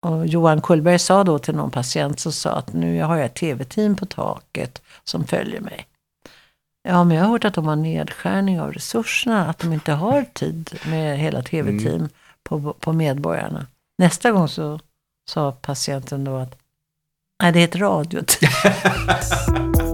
Och Johan Kullberg sa då till någon patient som sa att nu har jag ett tv-team på taket som följer mig. Ja, men jag har hört att de har nedskärning av resurserna, att de inte har tid med hela tv-team mm. på, på medborgarna. Nästa gång så sa patienten då att nej, det är ett radioteam.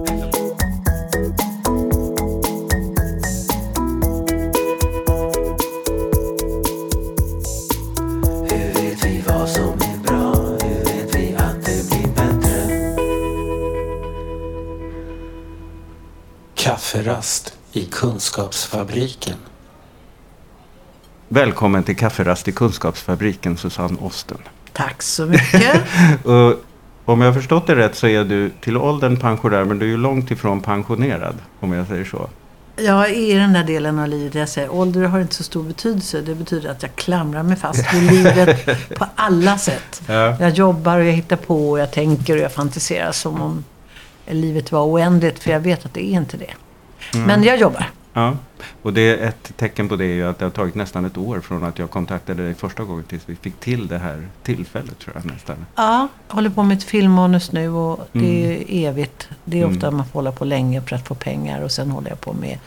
Kafferast i Kunskapsfabriken. Välkommen till Kafferast i Kunskapsfabriken, Susanne Osten. Tack så mycket. och, om jag har förstått det rätt så är du till åldern pensionär, men du är ju långt ifrån pensionerad, om jag säger så. Jag är i den där delen av livet där jag säger ålder har inte så stor betydelse. Det betyder att jag klamrar mig fast vid livet på alla sätt. Ja. Jag jobbar och jag hittar på och jag tänker och jag fantiserar som om livet var oändligt. För jag vet att det är inte det. Mm. Men jag jobbar. Ja, och det är ett tecken på det är ju att det har tagit nästan ett år från att jag kontaktade dig första gången tills vi fick till det här tillfället tror jag nästan. Ja, jag håller på med ett filmmanus nu och det är mm. evigt. Det är ofta mm. man får hålla på länge för att få pengar och sen håller jag på med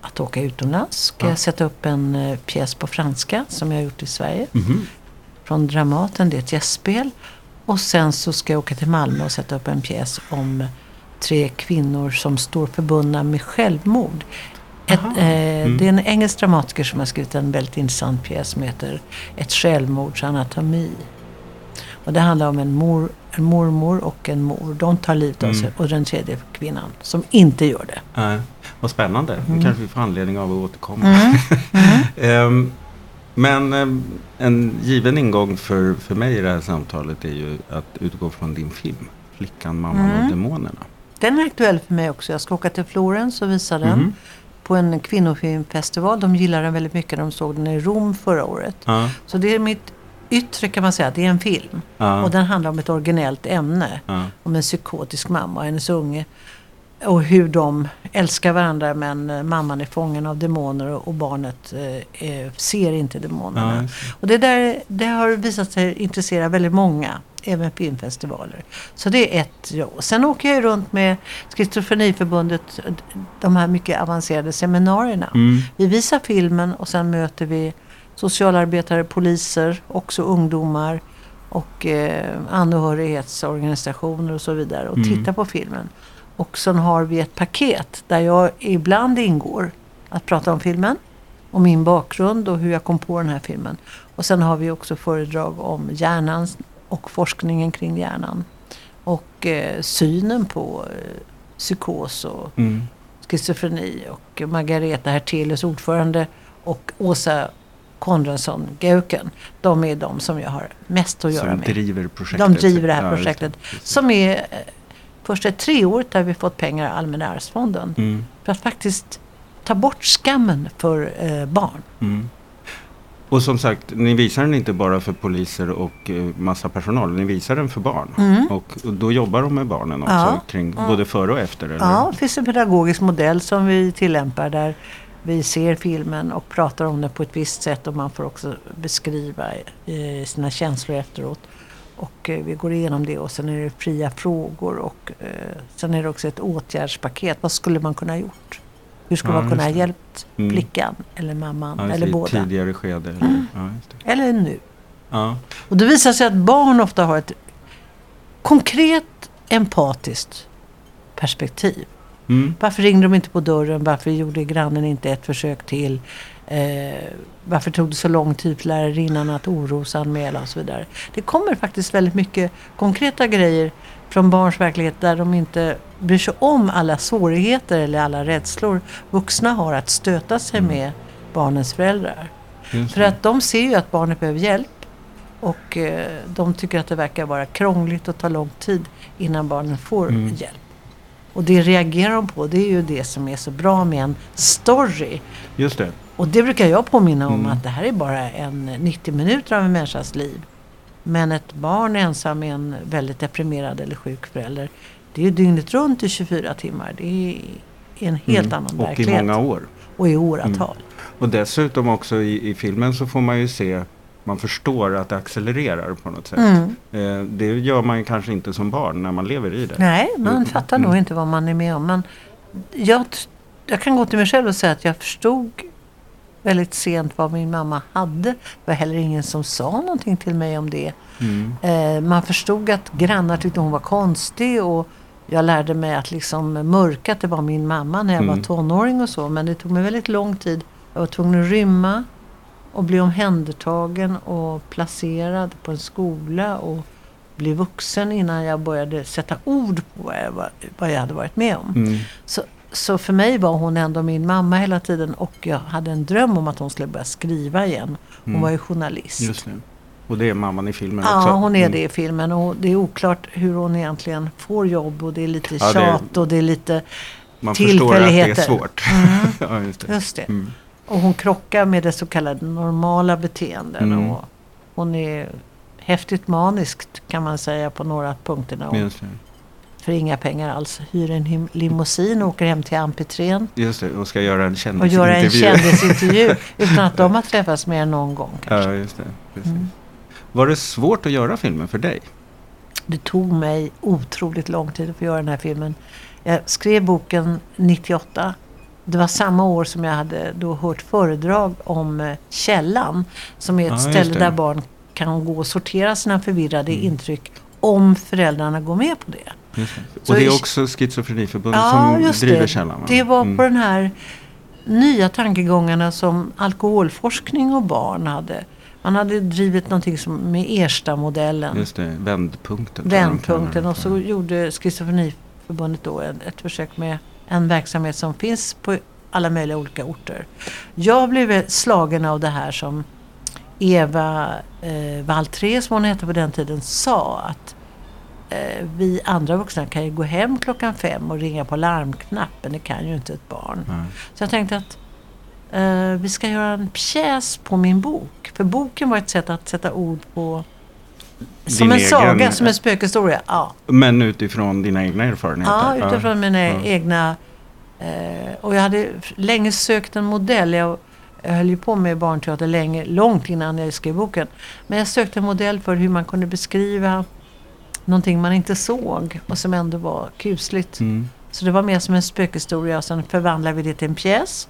att åka utomlands. Ska ja. jag sätta upp en uh, pjäs på franska som jag har gjort i Sverige. Mm. Från Dramaten, det är ett gästspel. Och sen så ska jag åka till Malmö och sätta upp en pjäs om tre kvinnor som står förbundna med självmord. Ett, eh, mm. Det är en engelsk dramatiker som har skrivit en väldigt intressant pjäs som heter Ett självmordsanatomi. Och det handlar om en, mor, en mormor och en mor. De tar livet av mm. sig. Och den tredje kvinnan som inte gör det. Äh, vad spännande. Mm. Det kanske vi får anledning av att återkomma. Mm. um, men um, en given ingång för, för mig i det här samtalet är ju att utgå från din film. Flickan, mamman och mm. demonerna. Den är aktuell för mig också. Jag ska åka till Florens och visa den. Mm. På en kvinnofilmfestival. De gillar den väldigt mycket. De såg den i Rom förra året. Ja. Så det är mitt yttre kan man säga. Det är en film. Ja. Och den handlar om ett originellt ämne. Om en psykotisk mamma och hennes unge. Och hur de älskar varandra men eh, mamman är fången av demoner och barnet eh, ser inte demonerna. och det, där, det har visat sig intressera väldigt många även filmfestivaler. Så det är ett ja. Sen åker jag runt med Schizofreniförbundet, de här mycket avancerade seminarierna. Mm. Vi visar filmen och sen möter vi socialarbetare, poliser, också ungdomar och eh, anhörighetsorganisationer och så vidare och mm. tittar på filmen. Och sen har vi ett paket där jag ibland ingår att prata om filmen, om min bakgrund och hur jag kom på den här filmen. Och sen har vi också föredrag om hjärnans och forskningen kring hjärnan. Och eh, synen på eh, psykos och mm. schizofreni. Och Margareta Hertelius, ordförande, och Åsa Konradsson Gauken. De är de som jag har mest att göra som med. Driver projektet. De driver det här ja, projektet. Det, som är eh, första tre året där vi fått pengar av Allmänna arvsfonden. Mm. För att faktiskt ta bort skammen för eh, barn. Mm. Och som sagt, ni visar den inte bara för poliser och eh, massa personal. Ni visar den för barn. Mm. Och, och, då jobbar de med barnen också, ja. kring, ja. både före och efter? Eller? Ja, det finns en pedagogisk modell som vi tillämpar där vi ser filmen och pratar om den på ett visst sätt och man får också beskriva eh, sina känslor efteråt. Och eh, vi går igenom det och sen är det fria frågor och eh, sen är det också ett åtgärdspaket. Vad skulle man kunna ha gjort? Hur skulle ja, man kunna ha hjälpt mm. flickan eller mamman ja, eller båda? Tidigare skede. Eller, mm. ja, eller nu. Och det visar sig att barn ofta har ett konkret empatiskt perspektiv. Mm. Varför ringde de inte på dörren? Varför gjorde grannen inte ett försök till? Eh, varför tog det så lång tid för lärarinnan att orosanmäla och så vidare. Det kommer faktiskt väldigt mycket konkreta grejer från barns verklighet där de inte bryr sig om alla svårigheter eller alla rädslor vuxna har att stöta sig mm. med barnens föräldrar. För att de ser ju att barnet behöver hjälp och eh, de tycker att det verkar vara krångligt och ta lång tid innan barnen får mm. hjälp. Och det reagerar de på, det är ju det som är så bra med en story. Just det. Och det brukar jag påminna om mm. att det här är bara en 90 minuter av en människas liv. Men ett barn ensam med en väldigt deprimerad eller sjuk förälder. Det är ju dygnet runt i 24 timmar. Det är en helt mm. annan och verklighet. Och i många år. Och i åratal. Mm. Och dessutom också i, i filmen så får man ju se man förstår att det accelererar på något sätt. Mm. Eh, det gör man kanske inte som barn när man lever i det. Nej, man mm. fattar mm. nog inte vad man är med om. Men jag, jag kan gå till mig själv och säga att jag förstod väldigt sent vad min mamma hade. Det var heller ingen som sa någonting till mig om det. Mm. Eh, man förstod att grannar tyckte hon var konstig och jag lärde mig att liksom mörka att det var min mamma när jag mm. var tonåring och så. Men det tog mig väldigt lång tid. Jag var tvungen att rymma och bli omhändertagen och placerad på en skola och bli vuxen innan jag började sätta ord på vad jag, vad jag hade varit med om. Mm. Så, så för mig var hon ändå min mamma hela tiden och jag hade en dröm om att hon skulle börja skriva igen. Hon mm. var ju journalist. Just det. Och det är mamman i filmen ja, också? Ja, hon är mm. det i filmen. Och det är oklart hur hon egentligen får jobb och det är lite ja, tjat det, och det är lite man tillfälligheter. Man förstår att det är svårt. Mm. ja, just det. Just det. Mm. Och hon krockar med det så kallade normala beteenden. Mm. Och hon är häftigt maniskt kan man säga på några punkterna. För inga pengar alls. Hyr en limousin och åker hem till ampitrén. Just det, och ska göra en kändisintervju. Och göra en kändisintervju utan att de har träffats mer än någon gång. Kanske. Ja, just det. Mm. Var det svårt att göra filmen för dig? Det tog mig otroligt lång tid att få göra den här filmen. Jag skrev boken 98 det var samma år som jag hade då hört föredrag om eh, Källan. Som är ett ja, ställe där barn kan gå och sortera sina förvirrade mm. intryck om föräldrarna går med på det. Och det är också Schizofreniförbundet ja, som driver det. Källan? Va? Det var mm. på den här nya tankegångarna som alkoholforskning och barn hade. Man hade drivit någonting som med Ersta-modellen. Just det, vändpunkten. Vändpunkten och så gjorde Schizofreniförbundet då ett, ett försök med en verksamhet som finns på alla möjliga olika orter. Jag blev slagen av det här som Eva eh, Valtré, som hon hette på den tiden, sa att vi andra vuxna kan ju gå hem klockan fem och ringa på larmknappen. Det kan ju inte ett barn. Mm. Så jag tänkte att eh, vi ska göra en pjäs på min bok. För boken var ett sätt att sätta ord på som Din en saga, som en spökhistoria. Ja. Men utifrån dina egna erfarenheter? Ja, utifrån ja. mina ja. egna. Eh, och jag hade länge sökt en modell. Jag, jag höll ju på med barnteater länge, långt innan jag skrev boken. Men jag sökte en modell för hur man kunde beskriva någonting man inte såg och som ändå var kusligt. Mm. Så det var mer som en spökhistoria och sen förvandlade vi det till en pjäs.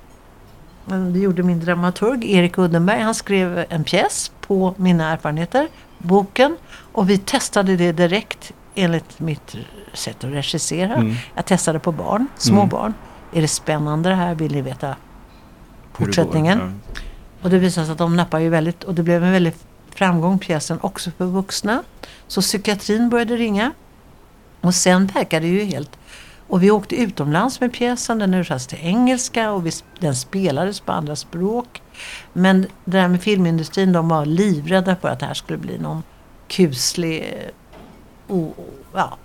Det gjorde min dramaturg Erik Uddenberg. Han skrev en pjäs på mina erfarenheter boken och vi testade det direkt enligt mitt sätt att regissera. Mm. Jag testade på barn, små mm. barn. Är det spännande det här? Vill ni veta fortsättningen? Det ja. Och det visade sig att de nappar ju väldigt och det blev en väldigt framgång pjäsen också för vuxna. Så psykiatrin började ringa. Och sen verkade det ju helt och vi åkte utomlands med pjäsen. Den översattes till engelska och vi, den spelades på andra språk. Men det där med filmindustrin, de var livrädda för att det här skulle bli någon kuslig... Oh, ja.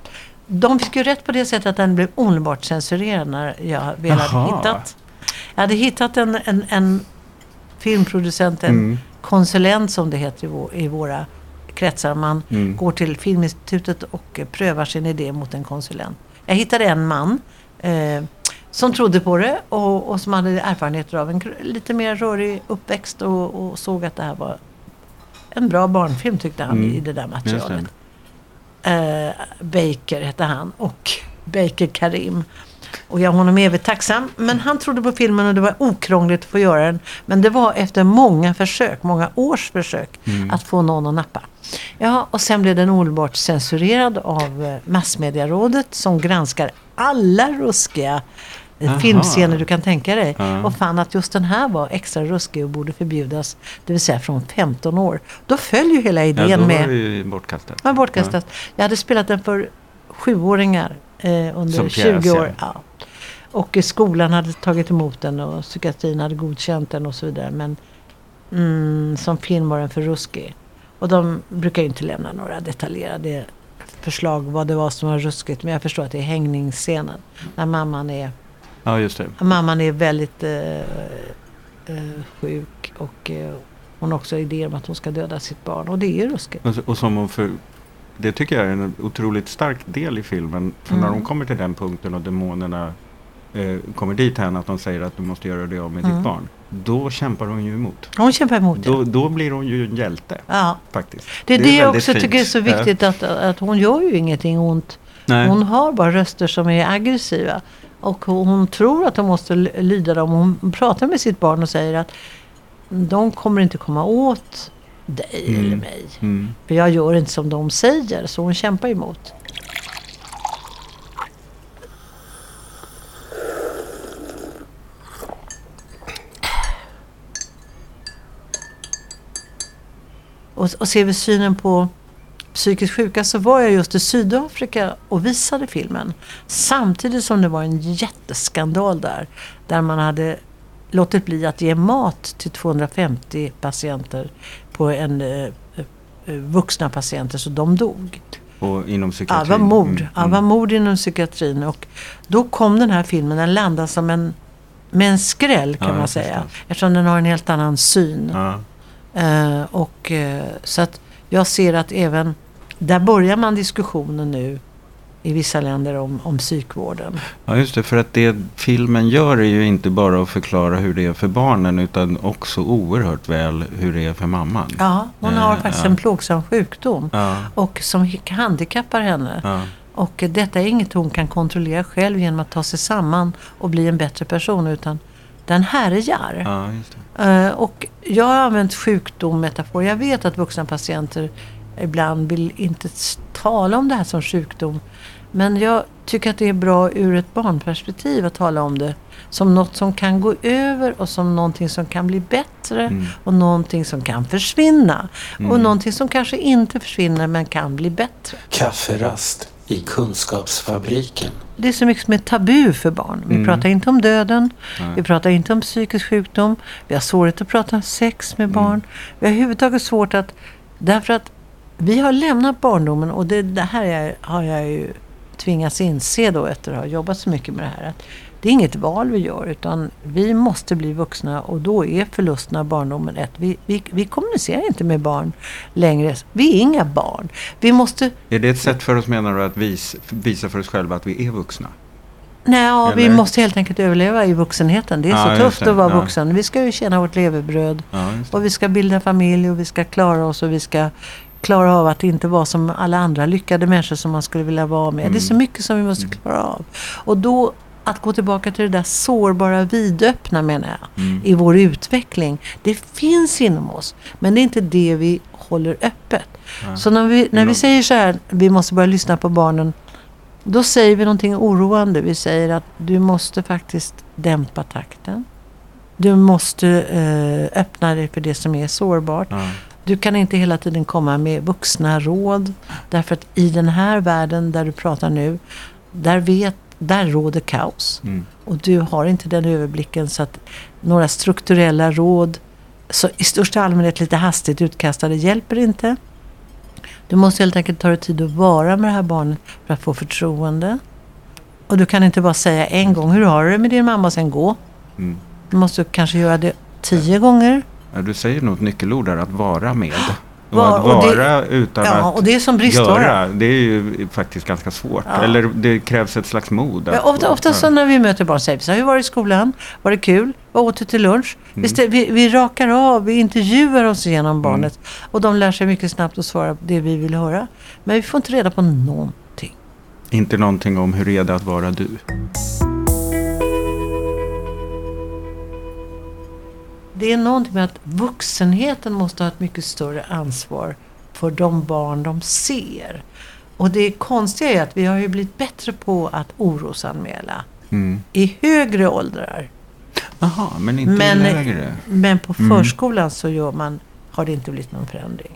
De fick ju rätt på det sättet att den blev omedelbart censurerad när jag väl hade hittat. Jag hade hittat en, en, en filmproducent, en mm. Konsulent som det heter i, vår, i våra kretsar. Man mm. går till Filminstitutet och prövar sin idé mot en konsulent. Jag hittade en man eh, som trodde på det och, och, som hade erfarenheter av en lite mer rörig uppväxt och, och såg att det här var en bra barnfilm tyckte han mm. i det där materialet. Eh, Baker hette han och Baker Karim. Och jag honom evigt tacksam. Men han trodde på filmen och det var okrångligt att få göra den. Men det var efter många försök, många års försök, mm. att få någon att nappa. Ja, och sen blev den omedelbart censurerad av eh, Massmediarådet som granskar alla ruskiga eh, Aha. filmscener du kan tänka dig. Ja. Och fann att just den här var extra ruskig och borde förbjudas. Det vill säga från 15 år. Då föll ju hela idén ja, då med... var det bortkastat. Ja, bortkastat. Ja. Jag hade spelat den för sjuåringar eh, under 20 år. Ja. Och skolan hade tagit emot den och psykiatrin hade godkänt den och så vidare. Men mm, som film var den för ruskig. Och de brukar ju inte lämna några detaljerade förslag vad det var som var ruskigt. Men jag förstår att det är hängningsscenen. När mamman är, ja, just det. Mamman är väldigt eh, eh, sjuk och eh, hon har också idéer om att hon ska döda sitt barn. Och det är ju ruskigt. Och, och som hon för, det tycker jag är en otroligt stark del i filmen. För mm. när de kommer till den punkten och demonerna eh, kommer dit här att de säger att du måste göra det av med mm. ditt barn. då kämpar hon ju emot. Hon kämpar emot Då, då blir hon ju en hjälte. Ja. Faktiskt. Det är det, jag också fint. tycker är så viktigt att, att hon gör ju ingenting ont. Nej. Hon har bara röster som är aggressiva. Och hon, tror att hon måste lyda dem. Hon pratar med sitt barn och säger att de kommer inte komma åt dig Mm. eller mig. Mm. För jag gör inte som de säger. Så hon kämpar emot. Och, och ser vi synen på psykiskt sjuka så var jag just i Sydafrika och visade filmen. Samtidigt som det var en jätteskandal där. Där man hade låtit bli att ge mat till 250 patienter på en eh, eh, vuxna patienter så de dog. Och inom Ja, psykiatrin. det var mord. Mm, Ja, var mord inom psykiatrin. Och då kom den här filmen, den landade som en, med en skräll kan Ja, man säga. förstår. Eftersom den har en helt annan syn. Ja. Eh, och, eh, så att jag ser att även där börjar man diskussionen nu i vissa länder om, om psykvården. ja, just det. För att det filmen gör är ju inte bara att förklara hur det är för barnen utan också oerhört väl hur det är för mamman. Ja, hon har Eh, faktiskt ja. en plågsam sjukdom. Ja, Och som handikappar henne. ja. Och detta är inget hon kan kontrollera själv genom att ta sig samman och bli en bättre person. Utan den härjar. ja just det. Eh, och jag har använt sjukdom, metafor. Jag vet att vuxna patienter ibland vill inte tala om det här som sjukdom. Men jag tycker att det är bra ur ett barnperspektiv att tala om det som något som kan gå över och som någonting som kan bli bättre Mm. och någonting som kan försvinna. Och Mm. någonting som kanske inte försvinner men kan bli bättre. Kafferast i Kunskapsfabriken. Det är så mycket som är tabu för barn. Vi Mm. pratar inte om döden. Nej. Vi pratar inte om psykisk sjukdom. Vi har svårighet att prata om sex med barn. Vi har överhuvudtaget svårt att... Därför att vi har lämnat barndomen och det, det här är, har jag ju tvingats inse då efter att ha jobbat så mycket med det här. Att det är inget val vi gör utan vi måste bli vuxna och då är förlusten av barndomen ett. Vi, vi, vi kommunicerar inte med barn längre. Vi är inga barn. Vi måste Är det ett sätt för oss menar du att vis, visa för oss själva att vi är vuxna? Nej, ja, vi måste helt enkelt överleva i vuxenheten. Det är Ja, så tufft att vara Ja. vuxen. Vi ska ju tjäna vårt levebröd. Och vi ska bilda familj och vi ska klara oss och vi ska klara av att inte vara som alla andra lyckade människor som man skulle vilja vara med. Det är så Mm. mycket som vi måste klara av. Och då att gå tillbaka till det där sårbara vidöppna menar jag. Mm. I vår utveckling. Det finns inom oss. Men det är inte det vi håller öppet. Ja. Så när vi, när vi säger så här, vi måste börja lyssna på barnen. Då säger vi någonting oroande. Vi säger att du måste faktiskt dämpa takten. Du måste eh, öppna dig för det som är sårbart. Ja. Du kan inte hela tiden komma med vuxna råd. Därför att i den här världen där du pratar nu, där, vet, där råder kaos. Mm. Och du har inte den överblicken så att några strukturella råd, så i största allmänhet lite hastigt utkastade, hjälper inte. Du måste helt enkelt ta dig tid att vara med det här barnet för att få förtroende. Och du kan inte bara säga en gång, hur har du det med din mamma och sen gå. Mm. Du måste kanske göra det tio gånger. Du säger nog ett nyckelord där, att vara med. Och Var- att och det- vara utan Ja, att och det är som bristvara. göra, det är ju faktiskt ganska svårt. Ja. Eller det krävs ett slags mod. Ja, ofta, ofta så när vi möter barn säger vi så här, hur var det i skolan? Var det kul? Vad åt du till lunch? Mm. Vi, vi, vi rakar av, vi intervjuar oss igenom barnet. Och de lär sig mycket snabbt att svara på det vi vill höra. Men vi får inte reda på någonting. Inte någonting om hur är det att vara du. Det är någonting med att vuxenheten måste ha ett mycket större ansvar för de barn de ser. Och det konstiga är att vi har ju blivit bättre på att orosanmäla Mm. i högre åldrar. Jaha, men inte Men- lägre. Men på Mm. förskolan så gör man, har det inte blivit någon förändring.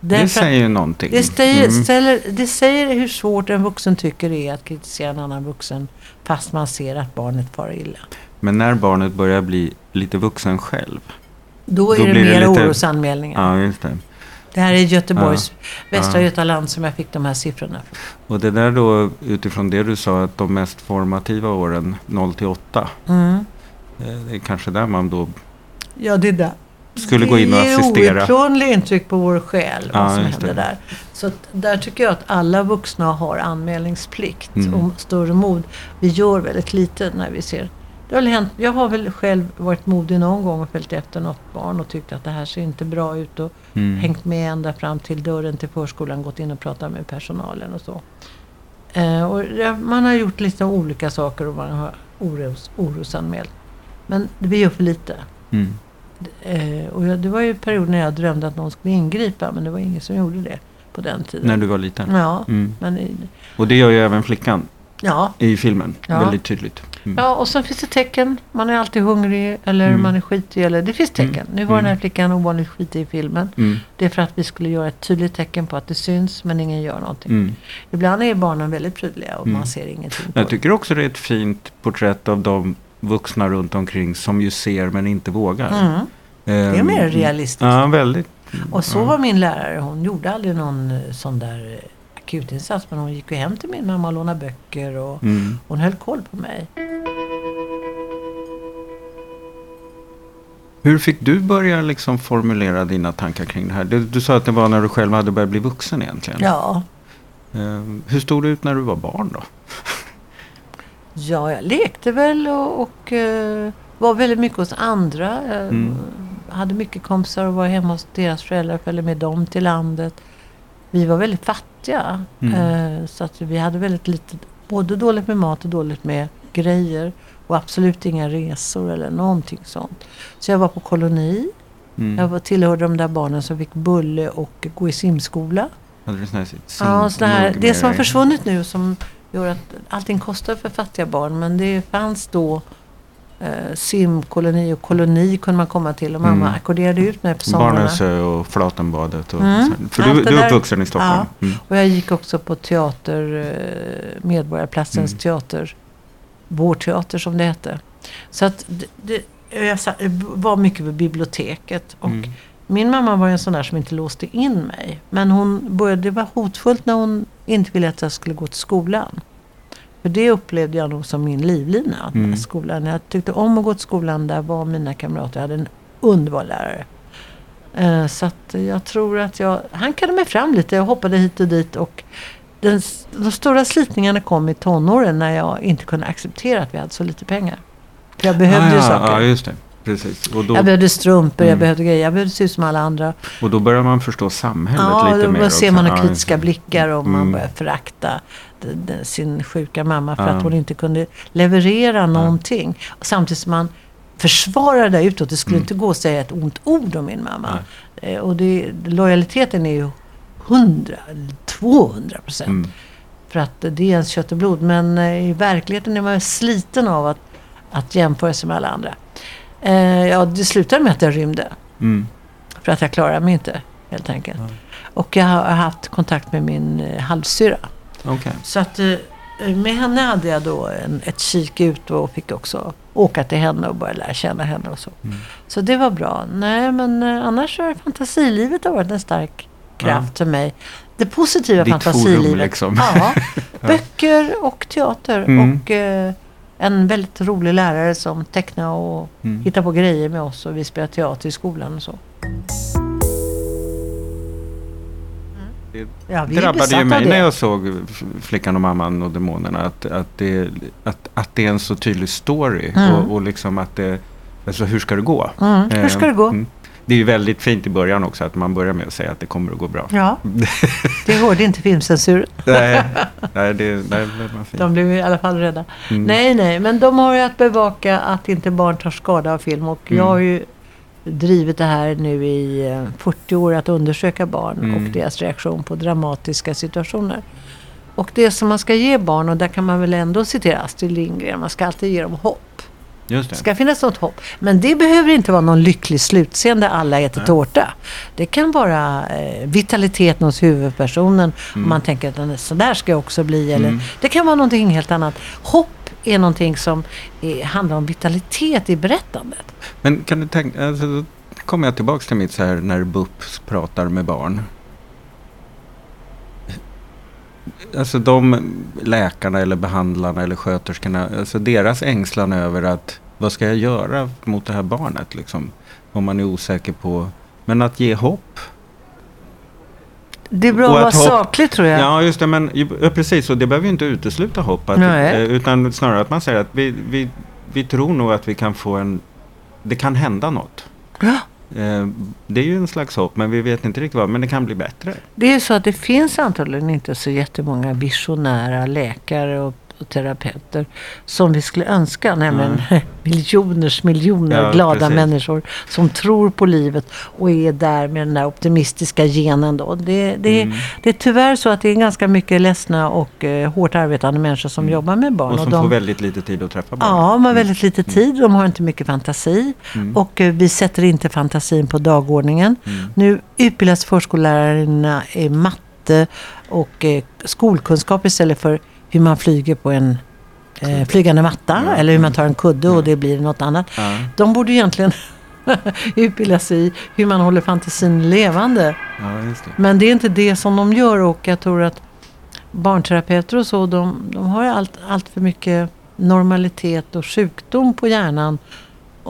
Det Därför att säger ju någonting. det, säger, Mm. ställer, det säger hur svårt en vuxen tycker det är att kritisera en annan vuxen fast man ser att barnet far illa. Men när barnet börjar bli lite vuxen själv. Då är Då det blir det mer lite- orosanmälningar. Ja, just det. Det här är Göteborgs, Västra Ja. Götaland som jag fick de här siffrorna. Och det där då utifrån det du sa att de mest formativa åren 0 till 8. Mm. eh, Det är kanske där man då Ja, det är där. skulle gå in och Det assistera. är outplånliga intryck på vår själ Ja, vad som händer det. där. Så där tycker jag att alla vuxna har anmälningsplikt Mm. och större mod. Vi gör väldigt lite när vi ser det har hänt, jag har väl själv varit modig någon gång och följt efter något barn och tyckt att det här ser inte bra ut och mm. hängt med ända fram till dörren till förskolan, gått in och pratat med personalen och så. Eh, och man har gjort lite olika saker och man har oros, orosanmält. Men vi gör för lite. Mm. Eh, och jag, det var ju perioder när jag drömde att någon skulle ingripa men det var ingen som gjorde det på den tiden. När du var liten? Ja. Mm. Men, och det gör ju även flickan ja. i filmen. Ja. Väldigt tydligt. Mm. Ja, och sen finns det tecken. Man är alltid hungrig eller mm. man är skitig. Eller, det finns tecken. Mm. Nu var den här mm. flickan ovanligt skitig i filmen. Mm. Det är för att vi skulle göra ett tydligt tecken på att det syns men ingen gör någonting. Ibland är barnen väldigt prydliga och man ser ingenting. Jag tycker också det är ett fint porträtt av de vuxna runt omkring som ju ser men inte vågar. Det är mer ehm, realistiskt. Ja, väldigt. Och så var min lärare. Hon gjorde aldrig någon eh, sån där eh, akutinsats. Men hon gick ju hem till min mamma och lånade böcker. Och mm. hon höll koll på mig. Hur fick du börja liksom formulera dina tankar kring det här? Du, du, sa att det var när du själv hade börjat bli vuxen egentligen. Ja. Uh, hur stod det ut när du var barn då? ja, jag lekte väl och, och uh, var väldigt mycket hos andra. Uh, mm hade mycket kompisar och var hemma hos deras föräldrar följde med dem till landet. Vi var väldigt fattiga. Mm. Eh, så att vi hade väldigt lite, både dåligt med mat och dåligt med grejer. Och absolut inga resor eller någonting sånt. Så jag var på koloni. Mm. Jag var, tillhörde de där barnen som fick bulle och gå i simskola. Här sim ja, sån här, det som har försvunnit nu som gör att allting kostar för fattiga barn. Men det fanns då eh, simkoloni och koloni kunde man komma till. Och mamma mm. ackorderade ut mig på somrarna. Barnösö och Flatenbadet. Och mm. För du, du är uppvuxen i Stockholm? Ja. Mm. Och jag gick också på teater, eh, Medborgarplatsens mm. teater. Vår teater som det hette. Så att det, det, jag var mycket på biblioteket. Och mm. Min mamma var en sån där som inte låste in mig. Men hon började, det var hotfullt när hon inte ville att jag skulle gå till skolan. För det upplevde jag nog som min livlina. Mm. Skolan. Jag tyckte om att gå till skolan. Där var mina kamrater. Jag hade en underbar lärare. Eh, så att jag tror att jag hankade mig fram lite. Jag hoppade hit och dit. Och den, de stora slitningarna kom i tonåren när jag inte kunde acceptera att vi hade så lite pengar. För jag behövde ah, ju saker. Ja, just det. Precis. Och då, jag behövde strumpor, mm. jag behövde grejer. Jag behövde se ut som alla andra. Och då börjar man förstå samhället ja, lite mer. Ja, då ser man kritiska blickar och mm. man börjar förakta sin sjuka mamma för ja. att hon inte kunde leverera någonting. Och samtidigt som man försvarade det utåt. Det skulle mm. inte gå att säga ett ont ord om min mamma. Nej. Eh, och det, lojaliteten är ju 100 200 procent. Mm. För att det är ens kött och blod. Men eh, i verkligheten är man sliten av att, att jämföra sig med alla andra. Eh, ja, det slutade med att jag rymde. Mm. För att jag klarade mig inte, helt enkelt. Mm. Och jag har haft kontakt med min eh, halvsyra. Okay. Så att eh, med henne hade jag då en, ett kik ut och fick också åka till henne och börja lära känna henne och så. Mm. Så det var bra. Nej, men eh, annars har fantasilivet har varit en stark kraft ja. för mig. Det positiva Ditt fantasilivet. Forum, liksom. Ja, böcker och teater. Mm. Och eh, en väldigt rolig lärare som tecknade och mm. hittade på grejer med oss. Och vi spelade teater i skolan och så. Det ja, drabbade ju mig när jag såg Flickan och mamman och demonerna. Att, att, det, att, att det är en så tydlig story. Mm. Och, och liksom att det, alltså hur ska det gå? Mm. Hur ska det gå? Mm. Det är ju väldigt fint i början också att man börjar med att säga att det kommer att gå bra. Ja, det hörde inte filmcensuren. nej, nej, det, nej, det. De blev i alla fall rädda. Mm. Nej, nej, men de har ju att bevaka att inte barn tar skada av film. Och jag har ju drivit det här nu i 40 eh, år att undersöka barn mm. och deras reaktion på dramatiska situationer. Och det som man ska ge barn, och där kan man väl ändå citera Astrid Lindgren, man ska alltid ge dem hopp. Just det. ska finnas något hopp. Men det behöver inte vara någon lycklig slutscen där alla äter Nej. tårta. Det kan vara eh, vitaliteten hos huvudpersonen. Mm. Om man tänker att så där ska jag också bli. Eller, mm. Det kan vara någonting helt annat. Hopp är någonting som är, handlar om vitalitet i berättandet. Men kan du tänka, alltså, då kommer jag tillbaka till mitt så här när BUP pratar med barn. Alltså de läkarna eller behandlarna eller sköterskorna, alltså deras ängslan över att vad ska jag göra mot det här barnet liksom? Om man är osäker på, men att ge hopp. Det är bra att vara saklig tror jag. Ja, just det. Men, ja, precis, och det behöver ju inte utesluta hopp. Att, eh, utan snarare att man säger att vi, vi vi tror nog att vi kan få en... Det kan hända något. Ja. Eh, det är ju en slags hopp, men vi vet inte riktigt vad. Men det kan bli bättre. Det är så att det finns antagligen inte så jättemånga visionära läkare och och terapeuter som vi skulle önska. Nämligen mm. miljoners miljoner ja, glada precis. människor som tror på livet och är där med den där optimistiska genen. Då. Det, det, mm. det är tyvärr så att det är ganska mycket ledsna och eh, hårt arbetande människor som mm. jobbar med barn. Och som och de, får väldigt lite tid att träffa barn. Ja, de har mm. väldigt lite mm. tid. De har inte mycket fantasi. Mm. Och eh, vi sätter inte fantasin på dagordningen. Nu utbildas förskollärarna i matte och eh, skolkunskap istället för hur man flyger på en eh, flygande matta mm. eller hur man tar en kudde och det blir något annat. Mm. De borde egentligen utbildas i hur man håller fantasin levande. Ja, det. Men det är inte det som de gör och jag tror att barnterapeuter och så de, de har allt, allt för mycket normalitet och sjukdom på hjärnan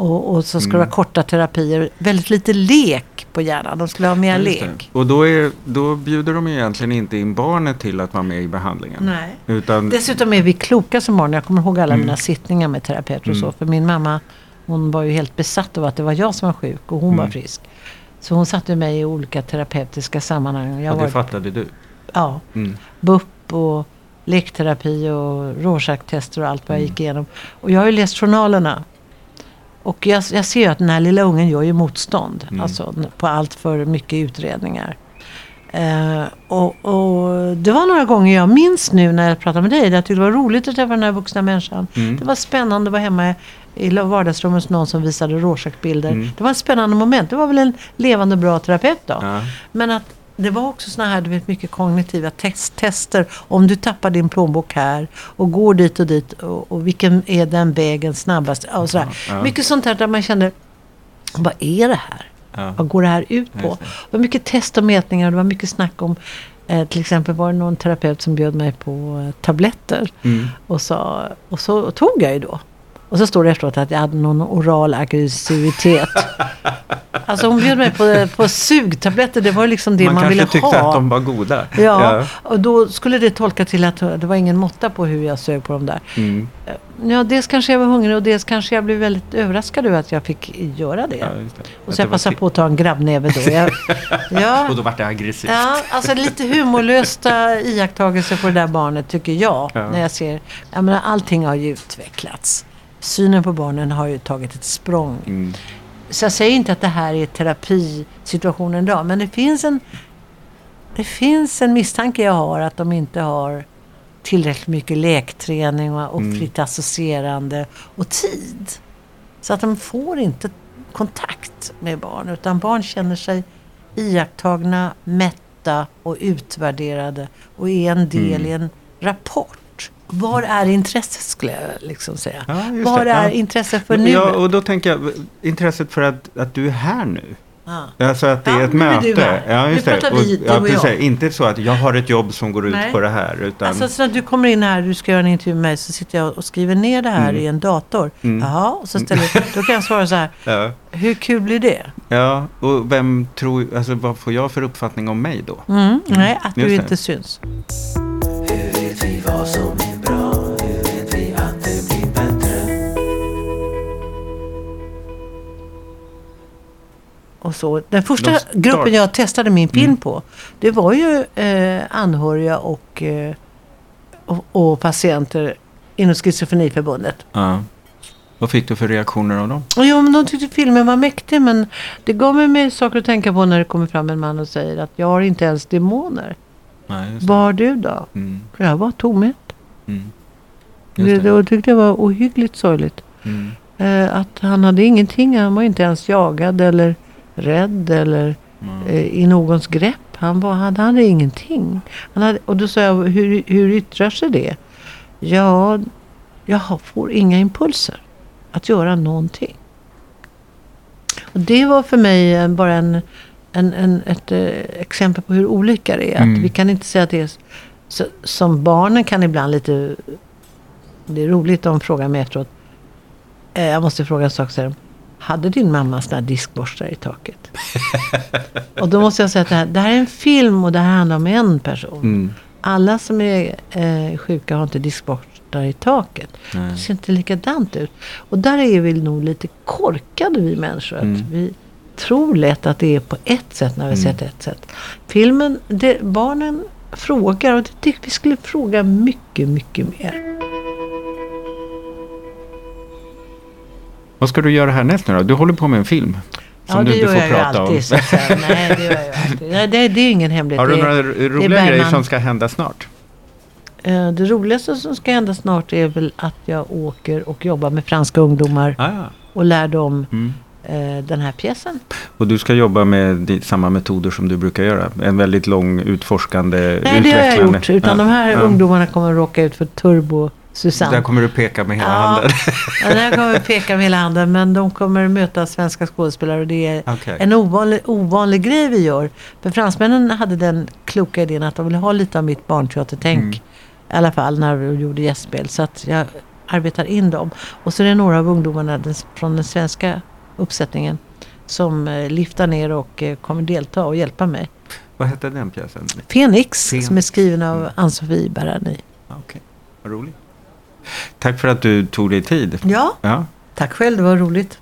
och, och, så ska mm. det vara korta terapier. Väldigt lite lek på hjärnan. De skulle ha mer lek. Och då, är, då bjuder de egentligen inte in barnet till att vara med i behandlingen. Nej. Utan... Dessutom är vi kloka som barn. Jag kommer ihåg alla mm. mina sittningar med terapeuter och så. Mm. För min mamma hon var ju helt besatt av att det var jag som var sjuk och hon var mm. frisk. Så hon satte mig i olika terapeutiska sammanhang. Jag ja, det var, fattade du? Ja. Mm. BUP och lekterapi och Rorschach-tester och allt vad jag gick igenom. Och jag har ju läst journalerna. Och jag, jag ser att den här lilla ungen gör ju motstånd. Mm. Alltså på allt för mycket utredningar. Eh, och, och, det var några gånger jag minns nu när jag pratade med dig. Jag tyckte det var roligt att träffa den här vuxna människan. Mm. Det var spännande att vara hemma i vardagsrummet hos någon som visade Rorschach-bilder. Mm. Det var ett spännande moment. Det var väl en levande bra terapeut då. Ja. Men att det var också såna här, du vet, mycket kognitiva test, tester. Om du tappar din plånbok här och går dit och dit och, och vilken är den vägen snabbast? Och sådär. Ja. Mycket sånt här där man kände, vad är det här? Ja. Vad går det här ut på? Det. det var mycket test och mätningar. Det var mycket snack om eh, till exempel var det någon terapeut som bjöd mig på eh, tabletter. Mm. Och, sa, och så tog jag ju då. Och så står det efteråt att jag hade någon oral aggressivitet. alltså hon bjöd mig på, på sugtabletter. Det var liksom det man, man ville ha. Man kanske tyckte att de var goda. Ja, ja, och då skulle det tolka till att det var ingen måtta på hur jag sög på dem där. Mm. Ja, dels kanske jag var hungrig och dels kanske jag blev väldigt överraskad över att jag fick göra det. Ja, det. Och så jag passade på att ta en grabbnäve då. Jag, ja, och då var det aggressivt. Ja, alltså lite humorlösta iakttagelser på det där barnet tycker jag. Ja. När jag ser, jag menar allting har ju utvecklats synen på barnen har ju tagit ett språng. Mm. Så jag säger inte att det här är terapisituationen idag. Men det finns en, det finns en misstanke jag har att de inte har tillräckligt mycket lekträning och, mm. fritt associerande och tid. Så att de får inte kontakt med barn. Utan barn känner sig iakttagna, mätta och utvärderade och är en del mm. i en rapport. Var är intresset skulle jag liksom säga. Ja, Var det. är ja. intresset för nu? Ja, och då tänker jag intresset för att, att du är här nu. Ah. Alltså att det ja, är ett möte. Ja, just nu pratar vi, och, ja, precis. Inte så att jag har ett jobb som går ut Nej. på det här. Utan... Alltså så när du kommer in här du ska göra en intervju med mig så sitter jag och skriver ner det här mm. i en dator. Mm. Jaha, och så ställer, då kan jag svara så här. Ja. Hur kul blir det? Ja, och vem tror, alltså vad får jag för uppfattning om mig då? Mm. Nej, att du inte syns. Hur vet vi vad som och så. Den första gruppen jag testade min film mm. på, det var ju eh, anhöriga och, eh, och, och, patienter inom Schizofreniförbundet. Ja. Vad fick du för reaktioner av dem? Jo, men de tyckte filmen var mäktig. Men det gav mig mer saker att tänka på när det kommer fram en man och säger att jag har inte ens demoner. Nej, Vad har du då? Mm. Jag var tomhet. Mm. Det, det tyckte jag var ohyggligt sorgligt. Mm. Eh, att han hade ingenting. Han var inte ens jagad eller rädd eller mm. eh, i någons grepp. Han, var, han hade ingenting. Han hade, och då sa jag, hur, hur yttrar sig det? Ja, jag får inga impulser att göra någonting. Och det var för mig bara en, en, en ett eh, exempel på hur olika det är. Mm. Att vi kan inte säga att det är så, som barnen kan ibland lite... Det är roligt om de frågar mig efteråt. Eh, jag måste fråga en sak. Så hade din mamma sådana här diskborstar i taket? och då måste jag säga att det här, det här, är en film och det här handlar om en person. Mm. alla som är eh, sjuka har inte diskborstar i taket. Nej. Det ser inte likadant ut. Och där är vi nog lite korkade vi människor. Att Mm. vi tror lätt att det är på ett sätt när vi Mm. sett ett sätt. Filmen, det, barnen frågar och det tycker vi skulle fråga mycket, mycket mer. Vad ska du göra härnäst nu då? Du håller på med en film. Som ja, du det inte gör får prata alltid. om. Så. Nej, det gör jag alltid. Nej, det, det är ingen hemlighet. Har du några roliga grejer som ska hända snart? Eh, Det roligaste som ska hända snart är väl att jag åker och jobbar med franska ungdomar Ah, ja. och lär dem mm. eh, den här pjäsen. Och du ska jobba med samma metoder som du brukar göra? En väldigt lång, utforskande, Nej, det har jag utvecklande... gjort. Utan Ja, de här ja. ungdomarna kommer att råka ut för turbo Susanne. Där kommer du peka med hela Ja. handen. Ja, den här kommer att peka med hela handen. Men de kommer möta svenska skådespelare. Och det är Okej. en ovanlig, ovanlig grej vi gör. För fransmännen hade den kloka idén att de ville ha lite av mitt barnteatertänk. Mm. I alla fall när vi gjorde gästspel. Så att jag arbetar in dem. Och så är det några av ungdomarna den, från den svenska uppsättningen. Som eh, lyfter ner och eh, kommer delta och hjälpa mig. Vad hette den pjäsen? Fenix, Fenix. som är skriven av Mm. Ann-Sofie Berani. Okej, vad roligt. Tack för att du tog dig tid. Ja, Ja, tack själv. Det var roligt.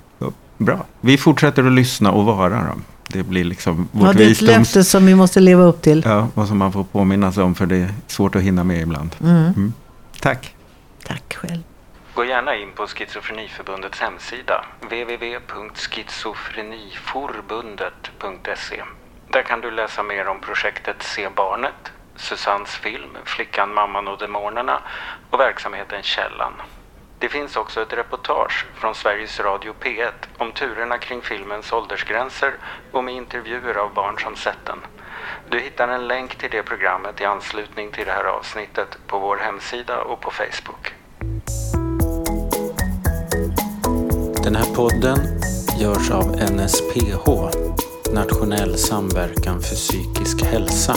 bra. Vi fortsätter att lyssna och vara då. Det blir liksom Ja, vårt det är ett visdoms... löfte som vi måste leva upp till. Ja, och som man får påminna sig om för det är svårt att hinna med ibland. Mm. Tack. Tack själv. Gå gärna in på Schizofreniförbundets hemsida www.schizofreniforbundet.se Där kan du läsa mer om projektet Se barnet, Susannes film Flickan, mamman och demonerna och verksamheten Källan. Det finns också ett reportage från Sveriges Radio P1 om turerna kring filmens åldersgränser och med intervjuer av barn som sett den. Du hittar en länk till det programmet i anslutning till det här avsnittet på vår hemsida och på Facebook. Den här podden görs av NSPH, Nationell samverkan för psykisk hälsa.